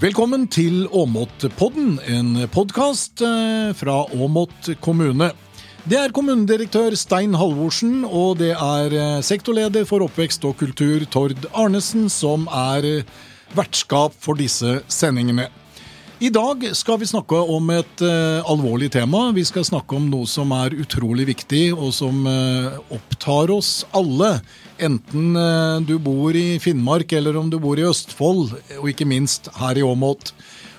Velkommen til Åmotpodden, en podkast fra Åmot kommune. Det er kommunedirektør Stein Halvorsen, og det er eh, sektorleder for oppvekst og kultur Tord Arnesen som er eh, vertskap for disse sendingene. I dag skal vi snakke om et alvorlig tema. Vi skal snakke om noe som er utrolig viktig, og som opptar oss alle. Enten uh, du bor i Finnmark eller om du bor i Østfold, og ikke minst her i Åmot.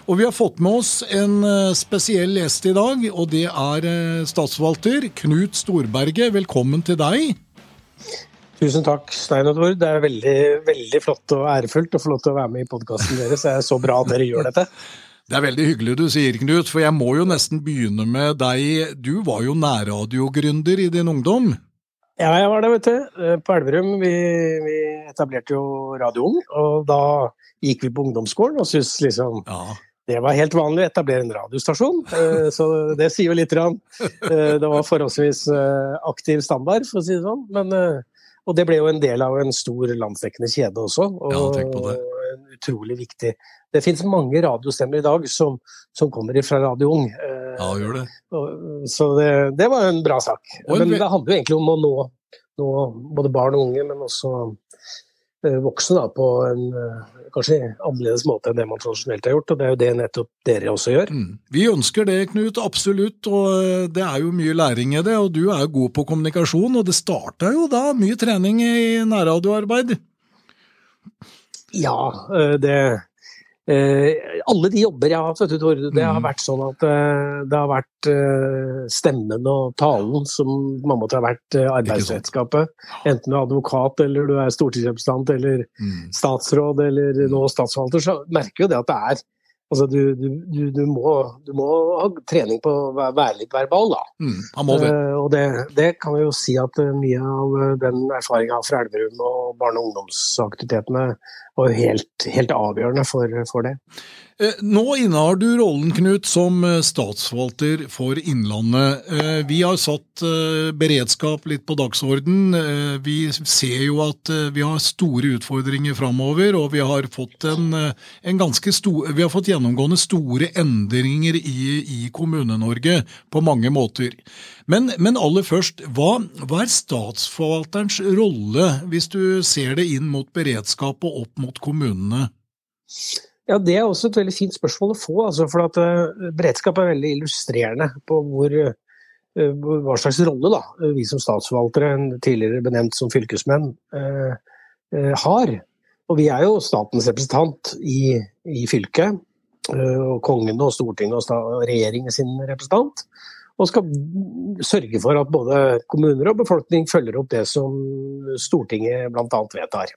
Og vi har fått med oss en spesiell gjest i dag, og det er statsforvalter Knut Storberget. Velkommen til deg. Tusen takk, Stein og Tord. Det er veldig, veldig flott og ærefullt å få lov til å være med i podkasten deres. Det er så bra at dere gjør dette. Det er veldig hyggelig du sier, Knut, for jeg må jo nesten begynne med deg. Du var jo nærradiogründer i din ungdom? Ja, jeg var der, vet du. Eh, på Elverum vi, vi etablerte jo Radio Ung, og da gikk vi på ungdomsskolen og syntes liksom ja. Det var helt vanlig å etablere en radiostasjon, eh, så det sier jo litt. Eh, det var forholdsvis aktiv standard, for å si det sånn. Men, og det ble jo en del av en stor landsdekkende kjede også. Og, ja, tenk på det. en utrolig viktig det finnes mange radiostemmer i dag som, som kommer fra Radio Ung. Ja, gjør det. Så det, det var en bra sak. Men det handler jo egentlig om å nå, nå både barn og unge, men også eh, voksne da, på en eh, kanskje annerledes måte enn det man tradisjonelt har gjort. Og det er jo det nettopp dere også gjør. Mm. Vi ønsker det, Knut, absolutt. Og eh, det er jo mye læring i det. Og du er jo god på kommunikasjon, og det starta jo da mye trening i nærradioarbeid. Ja, det alle de jobber jeg har hatt, det har mm. vært sånn at eh, det har vært eh, stemmen og talen som man måtte ha har vært arbeidsredskapet. Enten du er advokat eller du er stortingsrepresentant eller mm. statsråd eller nå statsforvalter, så merker jo det at det er Altså, du, du, du, må, du, må, ha trening på å være litt verbal, da. Mm, det. Uh, og det, det, kan vi jo si at mye av den erfaringa fra Elverum og barne- og ungdomsaktivitetene var helt, helt avgjørende for, for det. Eh, nå innehar du rollen, Knut, som eh, statsforvalter for Innlandet. Eh, vi har satt beredskap litt på dagsorden. Vi ser jo at vi har store utfordringer framover, og vi har fått, en, en stor, vi har fått gjennomgående store endringer i, i Kommune-Norge på mange måter. Men, men aller først, hva, hva, er statsforvalterens rolle, hvis du ser det inn mot beredskap og opp mot kommunene? Ja, Det er også et veldig fint spørsmål å få. Altså, for at uh, Beredskap er veldig illustrerende på hvor, uh, hva slags rolle da, vi som statsforvaltere, tidligere benevnt som fylkesmenn, uh, har. Og Vi er jo statens representant i, i fylket. og Kongen og Stortinget og regjeringen sin representant. Og skal sørge for at både kommuner og befolkning følger opp det som Stortinget bl.a. vedtar.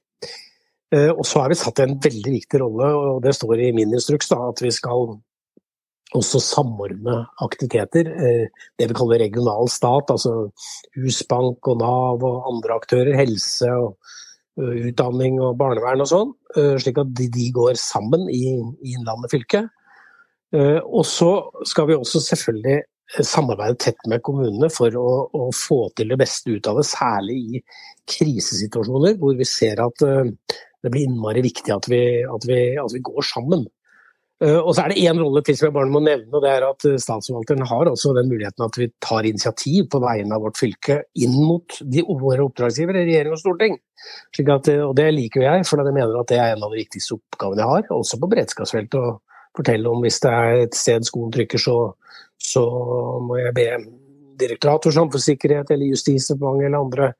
Eh, og så er vi satt i en veldig viktig rolle, og det står i min instruks, da, at vi skal også samordne aktiviteter. Eh, det vi kaller regional stat, altså Husbank og Nav og andre aktører. Helse og eh, utdanning og barnevern og sånn. Slik at de, går sammen i, Innlandet fylke. Og så skal vi også selvfølgelig samarbeide tett med kommunene for å, å, få til det beste ut av det, særlig i krisesituasjoner hvor vi ser at det blir innmari viktig at vi, at vi, at vi går sammen. Uh, og så er det én rolle til som jeg bare må nevne, og det er at uh, statsforvalteren har også den muligheten at vi tar initiativ på vegne av vårt fylke inn mot de, våre oppdragsgivere, regjering og storting. At, uh, og det liker jeg, for jeg mener at det er en av de viktigste oppgavene jeg har, også på beredskapsfeltet. Å fortelle om hvis det er et sted skoen trykker, så, så må jeg be Direktoratet for samfunnssikkerhet eller Justisdepartementet eller andre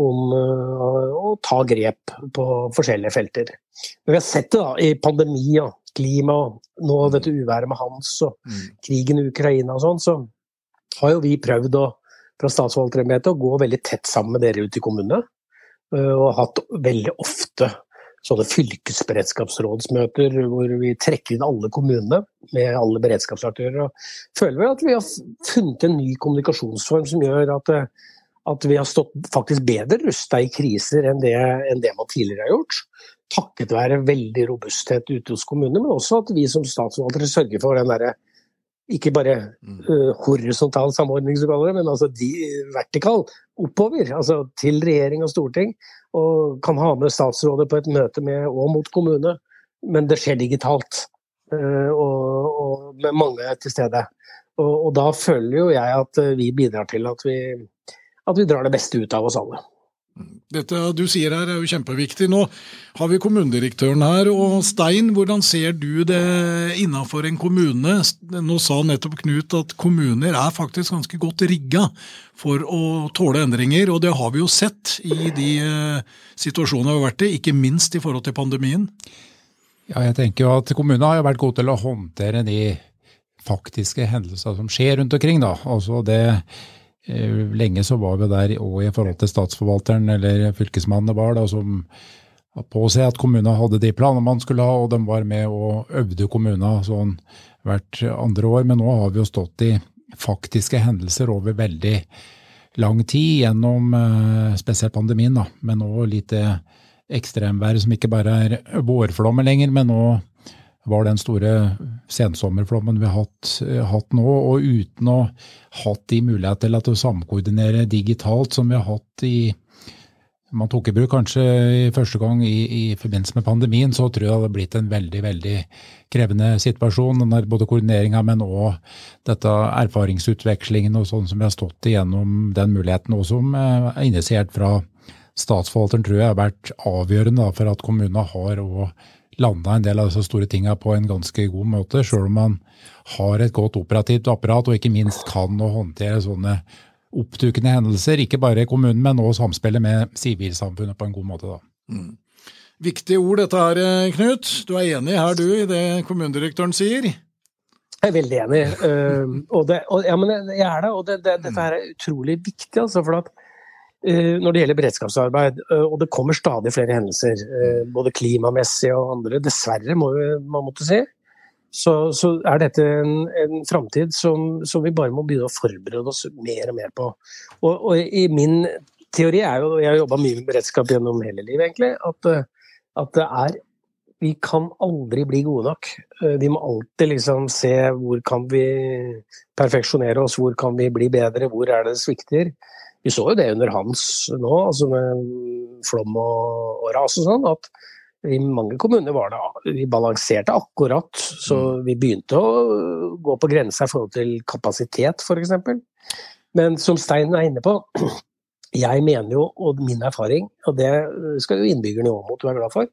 om uh, å ta grep på forskjellige felter. Men vi har sett det da, i pandemi og klima, nå dette uværet med Hans og mm. krigen i Ukraina og sånn, så har jo vi prøvd å, fra statsforvalterembetet å gå veldig tett sammen med dere ute i kommunene. Uh, og hatt veldig ofte sånne fylkesberedskapsrådsmøter hvor vi trekker inn alle kommunene med alle beredskapsaktører. og føler vel at vi har funnet en ny kommunikasjonsform som gjør at uh, at vi har stått faktisk bedre rusta i kriser enn det, enn det, man tidligere har gjort. Takket være veldig robusthet ute hos kommunene, men også at vi som statsforvaltere sørger for den derre ikke bare uh, horisontal samordning, som kaller det, men altså de, vertikal oppover. Altså til regjering og storting. Og kan ha med statsrådet på et møte med og mot kommune, men det skjer digitalt. og, og, med mange til stede. Og, og, da føler jo jeg at vi bidrar til at vi, at vi drar det beste ut av oss alle. Dette du sier her er jo kjempeviktig. Nå har vi kommunedirektøren her. og Stein, hvordan ser du det innenfor en kommune? Nå sa nettopp Knut at kommuner er faktisk ganske godt rigga for å tåle endringer. Og det har vi jo sett i de uh, situasjonene vi har vært i, ikke minst i forhold til pandemien. Ja, jeg tenker jo at kommunene har jo vært gode til å håndtere de faktiske hendelsene som skjer rundt omkring. da. Altså det Eh, lenge så var vi der òg i forhold til statsforvalteren eller fylkesmannen var, da, som påse at kommunene hadde de planene man skulle ha, og de var med og øvde kommunene sånn hvert andre år. Men nå har vi jo stått i faktiske hendelser over veldig lang tid gjennom eh, spesielt pandemien, da, men òg litt ekstremvær som ikke bare er vårflommer lenger, men nå var den store sensommerflommen vi har hatt, eh, hatt, nå. Og uten å ha hatt de muligheter til å samkoordinere digitalt som vi har hatt i man tok i bruk kanskje i første gang i, i, forbindelse med pandemien, så tror jeg det hadde blitt en veldig veldig krevende situasjon. Den der både koordineringa, men òg dette erfaringsutvekslingen og sånn som vi har stått igjennom den muligheten, og som er initiert fra statsforvalteren, tror jeg har vært avgjørende for at kommunene har og landa en del av disse store tinga på en ganske god måte, sjøl om man har et godt operativt apparat og ikke minst kan å håndtere sånne oppdukende hendelser. Ikke bare i kommunen, men også samspillet med sivilsamfunnet på en god måte. da. Mm. Viktige ord dette her, Knut. Du er enig her du i det kommunedirektøren sier? Jeg er veldig enig. Uh, og det, og, ja, men jeg er det. Og det, det, dette her er utrolig viktig. altså for at når det gjelder beredskapsarbeid. Eh, og det kommer stadig flere hendelser, eh, både klimamessige og andre. Dessverre, må man måtte si. Så, så er dette en, en framtid som, som, vi bare må begynne å forberede oss mer og mer på. Og, og i min teori er jo, jeg har jobba mye med beredskap gjennom hele livet, egentlig, at, at det er vi kan aldri bli gode nok. Vi må alltid liksom se hvor kan vi perfeksjonere oss, hvor kan vi bli bedre, hvor er det det svikter. Vi så jo det under hans nå, altså med flom og, og ras og sånn, at i mange kommuner var det Vi balanserte akkurat, så mm. vi begynte å gå på grensa i forhold til kapasitet, f.eks. Men som Stein er inne på, jeg mener jo, og min erfaring, og det skal jo innbyggerne i Åmot være glad for,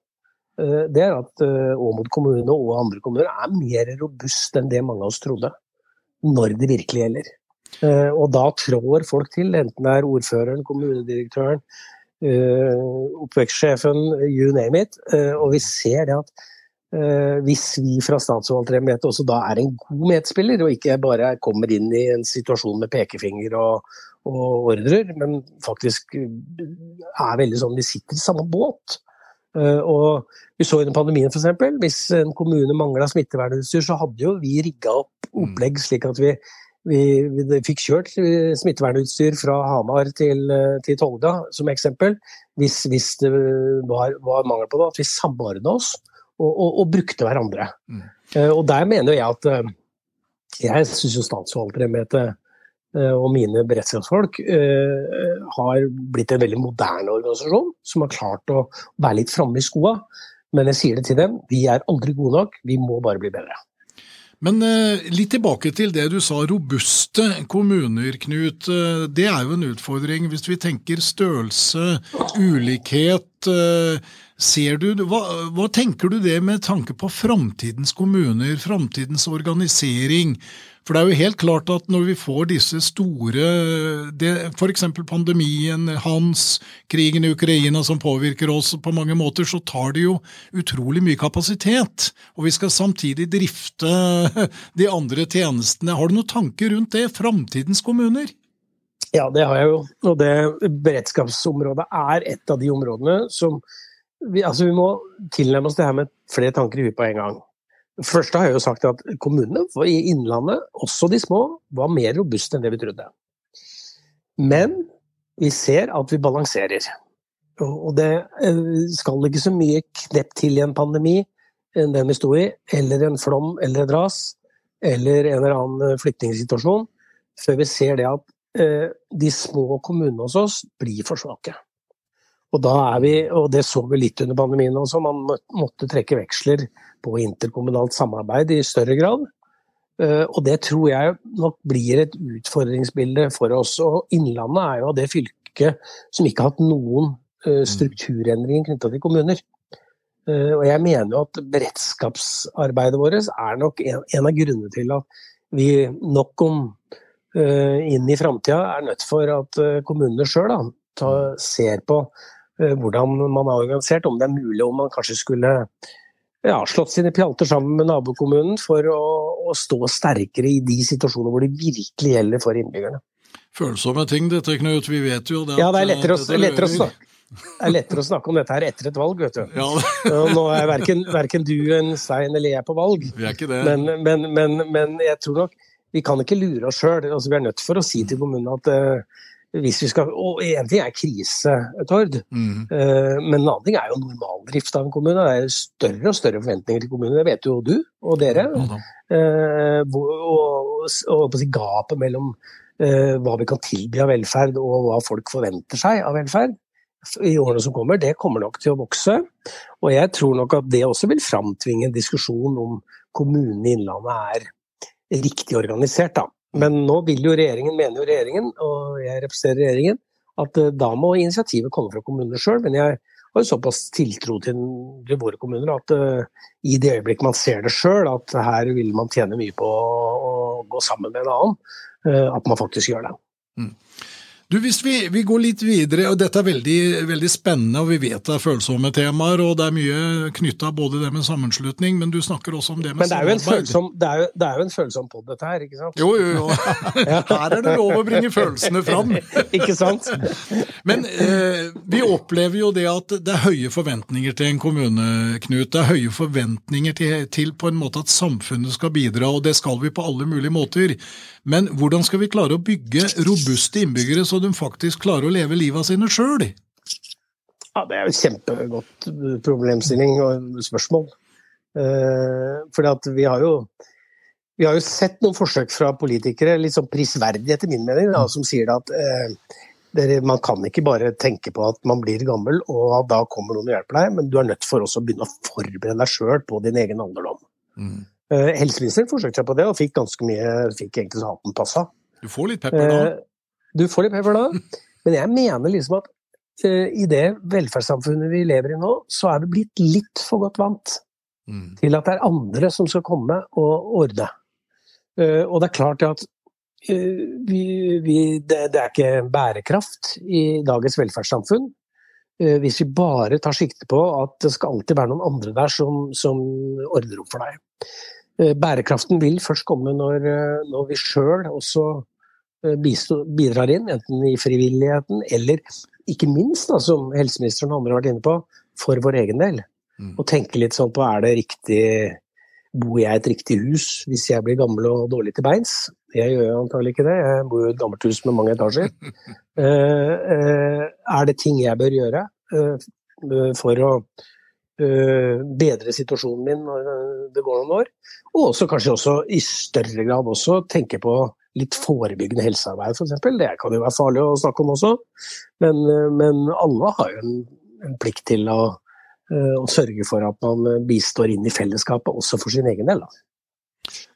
eh, det er at eh, Åmot kommune og andre kommuner er mer robust enn det mange av oss trodde. Når det virkelig gjelder. Eh, og da trår folk til, enten det er ordføreren, kommunedirektøren, eh, oppvekstsjefen, you name it. Eh, og vi ser det at hvis vi fra statsforvalterembetet også da er en god medspiller, og ikke bare kommer inn i en situasjon med pekefinger og, og ordrer, men faktisk er veldig sånn vi sitter i samme båt. Og vi så under pandemien f.eks. Hvis en kommune mangla smittevernutstyr, så hadde jo vi rigga opp opplegg slik at vi vi, vi, fikk kjørt smittevernutstyr fra Hamar til, til Tolga, som eksempel. Hvis, hvis det var, var, mangel på det, at vi samordna oss og, og, og, brukte hverandre. Mm. Uh, og der mener jeg at uh, Jeg syns jo statsforvalterembetet uh, og mine beredskapsfolk har blitt en veldig moderne organisasjon, som har klart å være litt framme i skoa. Men jeg sier det til dem, vi er aldri gode nok, vi må bare bli bedre. Men eh, litt tilbake til det du sa, robuste kommuner, Knut. Eh, det er jo en utfordring hvis vi tenker størrelse, ulikhet. Eh, ser du, hva, hva tenker du det med tanke på framtidens kommuner, framtidens organisering? For det er jo helt klart at når vi får disse store F.eks. pandemien, Hans, krigen i Ukraina som påvirker oss på mange måter, så tar det jo utrolig mye kapasitet. Og vi skal samtidig drifte de andre tjenestene. Har du noen tanker rundt det? Framtidens kommuner? Ja, det har jeg jo. Og det beredskapsområdet er et av de områdene som vi, altså vi må tilnærme oss det her med flere tanker i huet på en gang. Først har jeg jo sagt at kommunene i Innlandet, også de små, var mer robuste enn det vi trodde. Men vi ser at vi balanserer. Og det eh, skal ikke så mye knepp til i en pandemi enn den vi sto i, eller en flom eller et ras, eller en eller annen eh, flyktningsituasjon, før vi ser det at eh, de små kommunene hos oss blir for svake. Og, da er vi, og det så vi litt under pandemien også, man måtte trekke veksler på interkommunalt samarbeid i større grad. Eh, og det tror jeg nok blir et utfordringsbilde for oss. Og Innlandet er jo det fylket som ikke har hatt noen eh, mm. strukturendringer knytta til kommuner. Eh, og jeg mener jo at beredskapsarbeidet vårt er nok en, av grunnene til at vi nok om inn i framtida er nødt for at kommunene sjøl ser på hvordan man er organisert, om det er mulig om man kanskje skulle ja, slått sine pjalter sammen med nabokommunen for å, å, stå sterkere i de situasjoner hvor det virkelig gjelder for innbyggerne. Følsomme ting dette, Knut. Vi vet jo det. Ja, det er lettere, å, lettere å snakke. Det er lettere å snakke om dette her etter et valg, vet du. Ja. Nå er verken, verken du, en Stein eller jeg på valg. Vi er ikke det. Men, men, men, men jeg tror nok vi kan ikke lure oss sjøl. Altså, vi er nødt for å si til kommunen at uh, hvis vi skal, og En ting er krisetord, mm. uh, men en annen ting er jo normaldrift av en kommune. Det er større og større forventninger til kommunen. Det vet jo du og dere. Ja, uh, og, og, og gapet mellom hva vi kan tilby av velferd og hva folk forventer seg av velferd i årene som kommer, det kommer nok til å vokse. Og jeg tror nok at det også vil framtvinge en diskusjon om kommunene i Innlandet er riktig organisert. da. Men nå vil jo regjeringen, mener jo regjeringen, og jeg representerer regjeringen, at eh, da må initiativet komme fra kommunene sjøl. Men jeg har jo såpass tiltro til, våre kommuner at uh, i det øyeblikk man ser det sjøl, at her vil man tjene mye på å, gå sammen med en annen, uh, at man faktisk gjør det. Mm. Du, Hvis vi, vi, går litt videre, og dette er veldig, veldig, spennende, og vi vet det er følsomme temaer, og det er mye knytta både det med sammenslutning, men du snakker også om det med. Men det er jo en følsom, det er jo, det er jo en følsom podd, dette her, ikke sant? Jo, jo, jo. Her er det lov å bringe følelsene fram. ikke sant? Men eh, vi opplever jo det at det er høye forventninger til en kommune, Knut. Det er høye forventninger til, til på en måte at samfunnet skal bidra, og det skal vi på alle mulige måter. Men hvordan skal vi klare å bygge robuste innbyggere så de faktisk klarer å leve livet sine sjøl? Ja, det er jo kjempegodt problemstilling og spørsmål. Eh, for vi har jo vi har jo sett noen forsøk fra politikere, litt sånn prisverdig etter min mening, da, som sier at eh, dere, man kan ikke bare tenke på at man blir gammel og at da kommer noen og hjelper deg, men du er nødt for også å begynne å forberede deg sjøl på din egen alderdom. Mm. Eh, helseministeren forsøkte seg på det, og fikk ganske mye fikk egentlig så hatten passa. Du får litt pepper da? Eh, du får litt pepper da, men jeg mener liksom at uh, i det velferdssamfunnet vi lever i nå, så er vi blitt litt for godt vant mm. til at det er andre som skal komme og ordne. Og det er klart at vi, vi, det, det, er ikke bærekraft i dagens velferdssamfunn hvis vi bare tar sikte på at det skal alltid være noen andre der som, som ordner opp for deg. Eh, bærekraften vil først komme når, eh, når vi sjøl også eh, bidrar inn, enten i frivilligheten eller ikke minst, da, som helseministeren og andre har vært inne på, for vår egen del. Mm. Og tenke litt sånn på er det riktig Bor jeg i et riktig hus hvis jeg blir gammel og dårlig til beins? Jeg gjør jo antagelig ikke det, jeg bor i et gammelt hus med mange etasjer. er det ting jeg bør gjøre for å bedre situasjonen min når det går noen år. Og også kanskje også i større grad også tenke på litt forebyggende helsearbeid, f.eks. Det kan jo være farlig å snakke om også, men, eh, men alle har jo en, en plikt til å, eh, å, sørge for at man bistår inn i fellesskapet, også for sin egen del.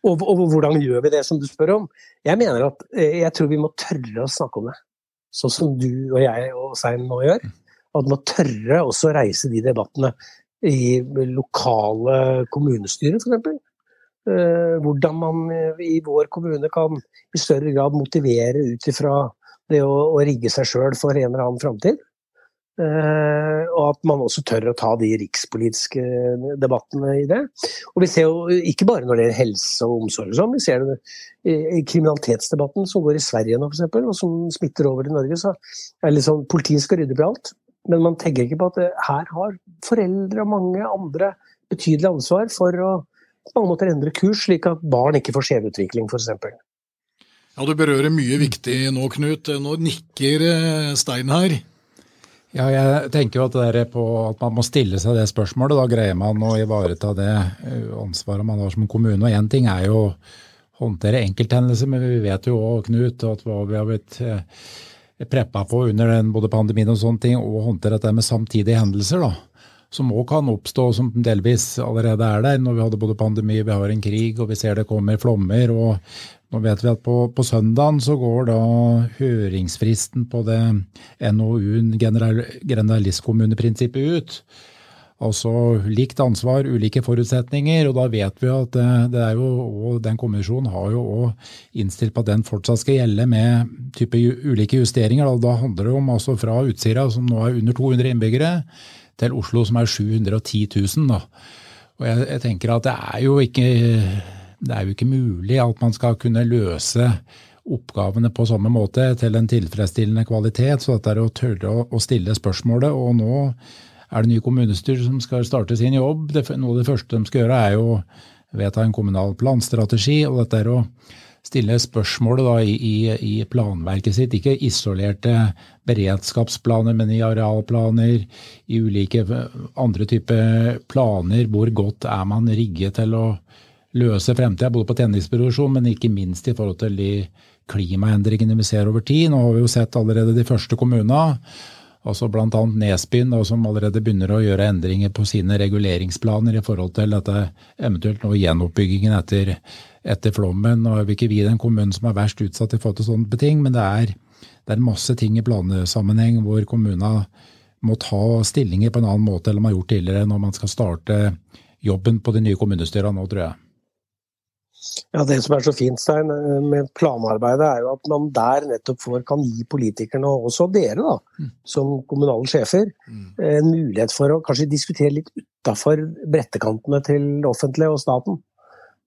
Og, og, hvordan gjør vi det, som du spør om? Jeg mener at jeg tror vi må tørre å snakke om det. Sånn som du og jeg og Sein nå gjør. At man må tørre også å reise de debattene i lokale kommunestyrer, f.eks. Eh, hvordan man i vår kommune kan i større grad motivere ut ifra det å, å, rigge seg sjøl for en eller annen framtid. Uh, og at man også tør å ta de rikspolitiske debattene i det. Og vi ser jo ikke bare når det gjelder helse og omsorg, sånn, vi ser det i, kriminalitetsdebatten som går i Sverige nå, f.eks., og som smitter over i Norge. så er det liksom, Politiet skal rydde i alt. Men man tenker ikke på at her har foreldre og mange andre betydelig ansvar for å på mange måter endre kurs, slik at barn ikke får skjevutvikling, f.eks. Ja, Du berører mye viktig nå, Knut. Nå nikker eh, Stein her. Ja, jeg tenker jo at, det er på, at man må stille seg det spørsmålet. Da greier man å ivareta det eh, ansvaret man har som kommune. Og Én ting er jo å håndtere enkelthendelser, men vi vet jo òg, Knut, at hva vi har blitt eh, preppa på under den, både pandemien og sånne ting, og håndtere dette med samtidige hendelser. da, Som òg kan oppstå, som delvis allerede er der. Når vi hadde både pandemi, vi har en krig, og vi ser det kommer flommer. og Nå vet vi at på, på søndagen så går da høringsfristen på det NOU-en, generalistkommuneprinsippet, ut. Altså likt ansvar, ulike forutsetninger. Og da vet vi at eh, det er jo, og den kommisjonen har jo òg innstilt på at den fortsatt skal gjelde med type ulike justeringer. Da handler det om altså fra Utsira, som nå er under 200 innbyggere, til Oslo som er 710 000. Da. Og jeg, jeg tenker at det er jo ikke det er jo ikke mulig at man skal kunne løse oppgavene på samme måte til en tilfredsstillende kvalitet. Så dette er å tørre å stille spørsmålet. Og nå er det nye kommunestyrer som skal starte sin jobb. noe av det første de skal gjøre, er jo vedta en kommunal planstrategi. og dette er å stille spørsmålet da i, i, planverket sitt, ikke isolerte beredskapsplaner, men i arealplaner, i ulike andre typer planer. Hvor godt er man rigget til å løse fremtida, både på tenningsproduksjon, men ikke minst i forhold til de klimaendringene vi ser over tid. Nå har vi jo sett allerede de første kommunene altså bl.a. Nesbyen, som allerede begynner å gjøre endringer på sine reguleringsplaner i forhold til dette eventuelt nå gjenoppbyggingen etter, etter flommen. Nå er vi ikke vi den kommunen som er verst utsatt i forhold til sånne ting, men det er, det er masse ting i plansammenheng hvor kommunene må ta stillinger på en annen måte enn de har gjort tidligere når man skal starte jobben på de nye kommunestyrene nå, tror jeg. Ja, Det som er så fint Stein, med planarbeidet, er jo at man der nettopp får, kan gi politikerne, og også dere da, mm. som kommunale sjefer, mm. en mulighet for å kanskje diskutere litt utafor brettekantene til det offentlige og staten.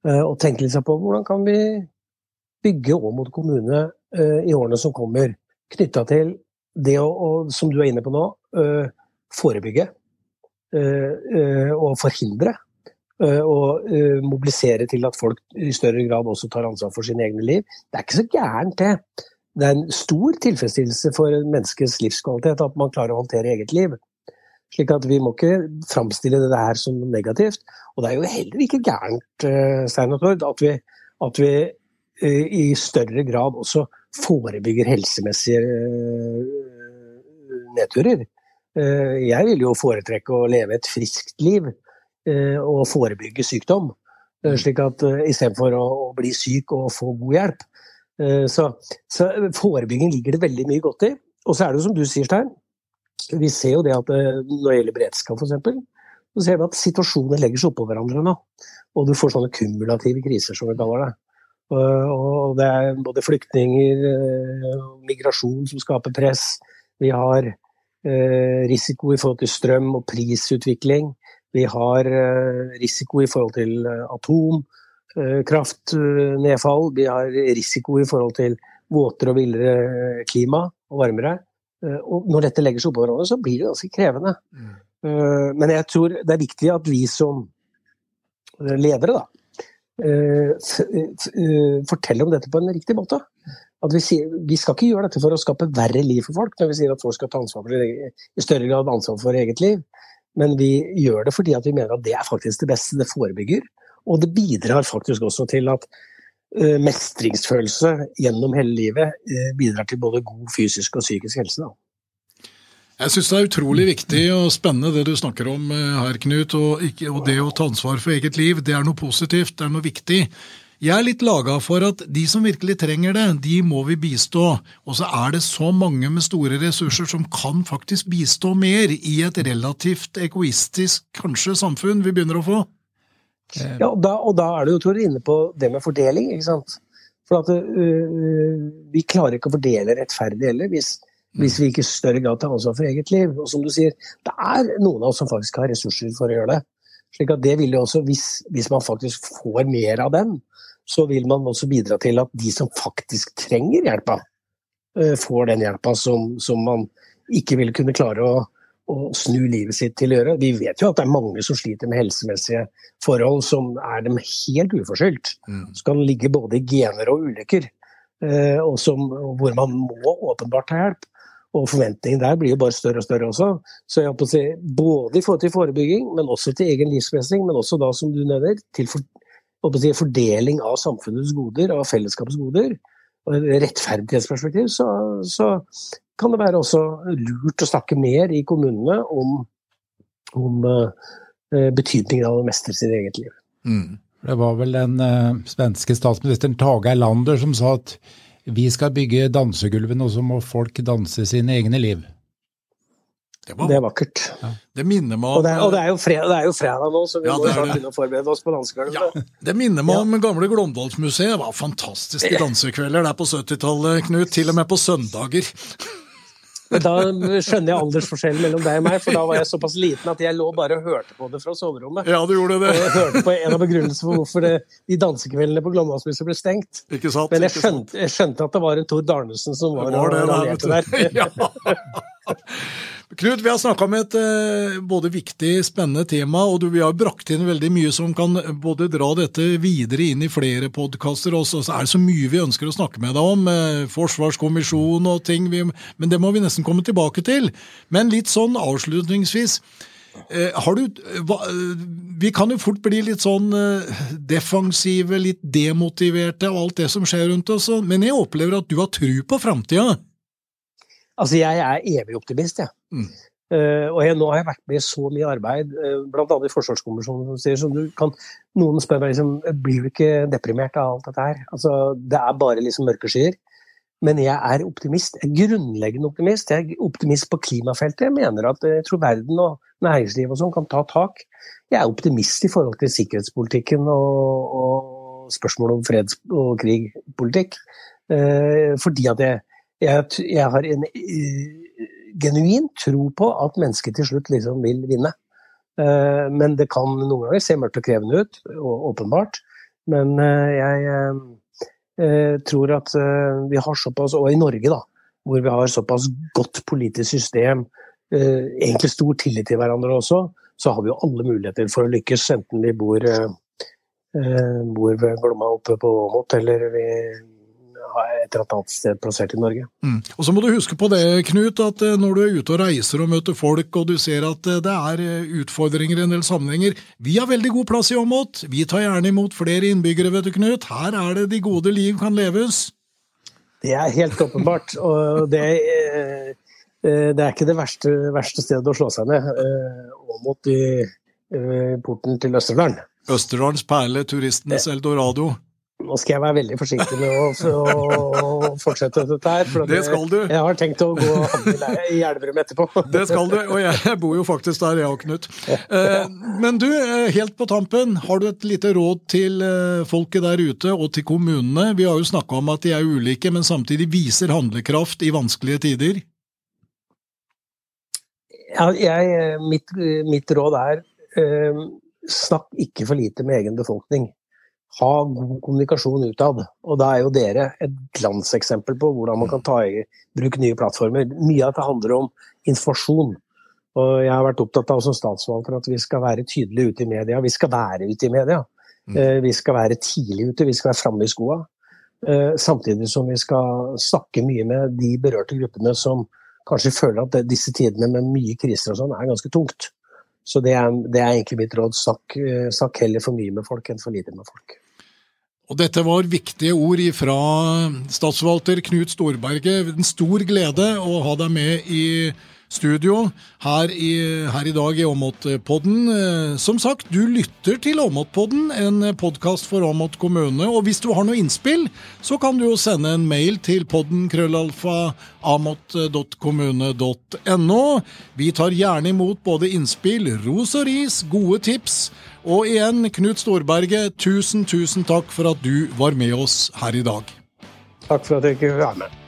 Eh, og tenke litt på hvordan kan vi bygge Åmot kommune eh, i årene som kommer, knytta til det å, som du er inne på nå, eh, forebygge og forhindre og eh, eh, mobilisere til at folk i større grad også tar ansvar for sine egne liv. Det er ikke så gærent, det. Det er en stor tilfredsstillelse for menneskets livskvalitet at man klarer å håndtere eget liv. Slik at vi må ikke framstille det her som negativt. Og det er jo heller ikke gærent, eh, Stein og Tord, at vi, at vi i større grad også forebygger helsemessige nedturer. Jeg vil jo foretrekke å leve et friskt liv å forebygge sykdom. Eh, mm. slik at uh, Istedenfor å, å bli syk og få god hjelp. Så, så, forebygging ligger det veldig mye godt i. Og så er det jo som du sier, Stein. Vi ser jo det at når det gjelder beredskap f.eks., så ser vi at situasjoner legger seg oppå hverandre nå. Og du får sånne kumulative kriser, som vi kaller det. Og det er både flyktninger, migrasjon som skaper press. Vi har risiko i forhold til strøm og prisutvikling. Vi har eh, risiko i forhold til eh, atomkraftnedfall. Eh, Vi har risiko i forhold til våtere og villere klima og varmere. Og når dette legger seg oppå hverandre, så blir det ganske krevende. Mm. Men jeg tror det er viktig at vi som ledere, da, forteller om dette på en riktig måte. At vi, sier, vi skal ikke gjøre dette for å skape verre liv for folk, når vi sier at folk skal ta ansvar for, i større grad ansvar for eget liv. Men vi gjør det fordi vi mener at det er faktisk det beste. Det forebygger. Og det bidrar faktisk også til at uh, mestringsfølelse gjennom hele livet uh, bidrar til både god fysisk og psykisk helse. Da. Jeg syns det er utrolig viktig og spennende det du snakker om eh, her, Knut. Og det å ta ansvar for eget liv, det er noe positivt, det er noe viktig. Jeg er litt laga for at de som virkelig trenger det, de må vi bistå. Og så er det så mange med store ressurser som kan faktisk bistå mer i et relativt egoistisk, kanskje, samfunn vi begynner å få. Ja, og da, og da er du jo tror jeg, inne på det med fordeling, ikke sant. For at uh, vi klarer ikke å fordele rettferdig heller, hvis, hvis vi ikke i større grad tar ansvar for eget liv. Og som du sier, det er noen av oss som faktisk har ressurser for å gjøre det. Slik at det vil jo også, hvis, hvis man faktisk får mer av den, så vil man også bidra til at de som faktisk trenger hjelpa, eh, får den hjelpa som, som, man ikke vil kunne klare å, å, snu livet sitt til å gjøre. Vi vet jo at det er mange som sliter med helsemessige forhold som er dem helt uforskyldt. Mm. Som kan ligge både i gener og ulykker, eh, og som, hvor man må åpenbart ta hjelp. Og forventningen der blir jo bare større og større også. Så jeg å si, både i forhold til forebygging, men også til egen livsmestring, men også da, som du nevner, til for, si, fordeling av samfunnets goder, av fellesskapets goder, og rettferdighetsperspektiv, så, så, kan det være også lurt å snakke mer i kommunene om, om uh, betydningen av å mestre sitt eget liv. Mm. Det var vel den uh, svenske statsministeren Tage Erlander som sa at vi skal bygge dansegulvene, og så må folk danse sine egne liv. Det, var, det er vakkert. Ja. Det minner meg om Og det er, og det er, jo, fredag, det er jo, fredag, nå, så vi ja, må snart begynne å forberede oss på dansegulvet. Ja, det minner meg om gamle Glåmdalsmuseet. Det var fantastiske dansekvelder der på 70-tallet, Knut. Til og med på søndager. Da skjønner jeg aldersforskjellen mellom deg og meg, for da var jeg såpass liten at jeg lå bare og hørte på det fra soverommet. Ja, du gjorde det. Og jeg hørte på en av begrunnelsene for hvorfor det, de dansekveldene på Glåmdalsmuseet ble stengt. Ikke sant, Men jeg skjønte, jeg skjønte, at det var en Tor Darnesen som var, var og raljerte der. Ja. Knut, vi har snakka om et eh, både viktig, spennende tema, og vi har brakt inn veldig mye som kan både dra dette videre inn i flere podkaster. Og så er det så mye vi ønsker å snakke med deg om. Eh, forsvarskommisjon og ting. Men det må vi nesten komme tilbake til. Men litt sånn avslutningsvis. Eh, du, vi kan jo fort bli litt sånn defensive, litt demotiverte og alt det som skjer rundt oss, men jeg opplever at du har tru på framtida. Altså, jeg er evig optimist, jeg. Mm. Uh, og jeg, nå har jeg vært med i så mye arbeid, uh, bl.a. i Forsvarskommisjonen, som sier så du kan Noen spør meg liksom Blir du ikke deprimert av alt dette her? Altså, det er bare liksom mørke skyer. Men jeg er optimist. Jeg er grunnleggende optimist. Jeg er optimist på klimafeltet. Jeg mener at jeg tror verden og næringslivet og sånn kan ta tak. Jeg er optimist i forhold til sikkerhetspolitikken og, og spørsmålet om freds- og krigpolitikk. Uh, fordi at jeg jeg, jeg har en uh, genuin tro på at mennesket til slutt liksom vil vinne. Uh, men det kan noen ganger se mørkt og krevende ut, og, åpenbart. Men uh, jeg tror at vi har såpass, og i Norge, da, hvor vi har såpass godt politisk system, egentlig stor tillit til hverandre også, så har vi jo alle muligheter for å lykkes, enten vi bor, bor ved Glomma oppe på Åmot, eller vi et at annet sted plassert i Norge. Mm. Og Så må du huske på det, Knut, at eh, når du er ute og reiser og møter folk, og du ser at eh, det er eh, utfordringer i en del sammenhenger Vi har veldig god plass i Åmot. Vi tar gjerne imot flere innbyggere, vet du, Knut. Her er det de gode liv kan leves. Det er helt åpenbart. Og det, det er ikke det verste, verste, stedet å slå seg ned. Åmot i porten til Østerdalen. Østerdalens perle, turistenes eldorado. Nå skal jeg være veldig forsiktig med å, å fortsette dette her. For det skal du. Jeg har tenkt å gå og handle i Elverum etterpå. Det skal du, og jeg bor jo faktisk der, jeg og Knut. Eh, men du, eh, helt på tampen, har du et lite råd til eh, folket der ute og til kommunene? Vi har jo snakka om at de er ulike, men samtidig viser handlekraft i vanskelige tider. Ja, jeg, mitt, mitt råd er snakk ikke for lite med egen befolkning ha god kommunikasjon utad. Og da er jo dere et glanseksempel på hvordan man kan ta i bruk nye plattformer. Mye av dette handler om informasjon. Og jeg har vært opptatt av som statsforvalter at vi skal være tydelige ute i media. Vi skal være ute i media. Mm. Eh, vi skal være tidlig ute, vi skal være framme i skoa. Eh, samtidig som vi skal snakke mye med de berørte gruppene som kanskje føler at disse tidene med mye kriser og sånn er ganske tungt. Så det er, det er egentlig mitt råd. Snakk, eh, snakk heller for mye med folk enn for lite med folk. Og dette var viktige ord fra statsforvalter Knut Storberget. En stor glede å ha deg med i studio her i, her i dag i Åmotpodden. Som sagt, du lytter til Åmotpodden, en podkast for Åmot kommune. Og hvis du har noe innspill, så kan du jo sende en mail til podden krøllalfa amot.kommune.no. Vi tar gjerne imot både innspill, ros og ris, gode tips. Og igjen, Knut Storberget, tusen, tusen takk for at du var med oss her i dag. Takk for at jeg fikk være med.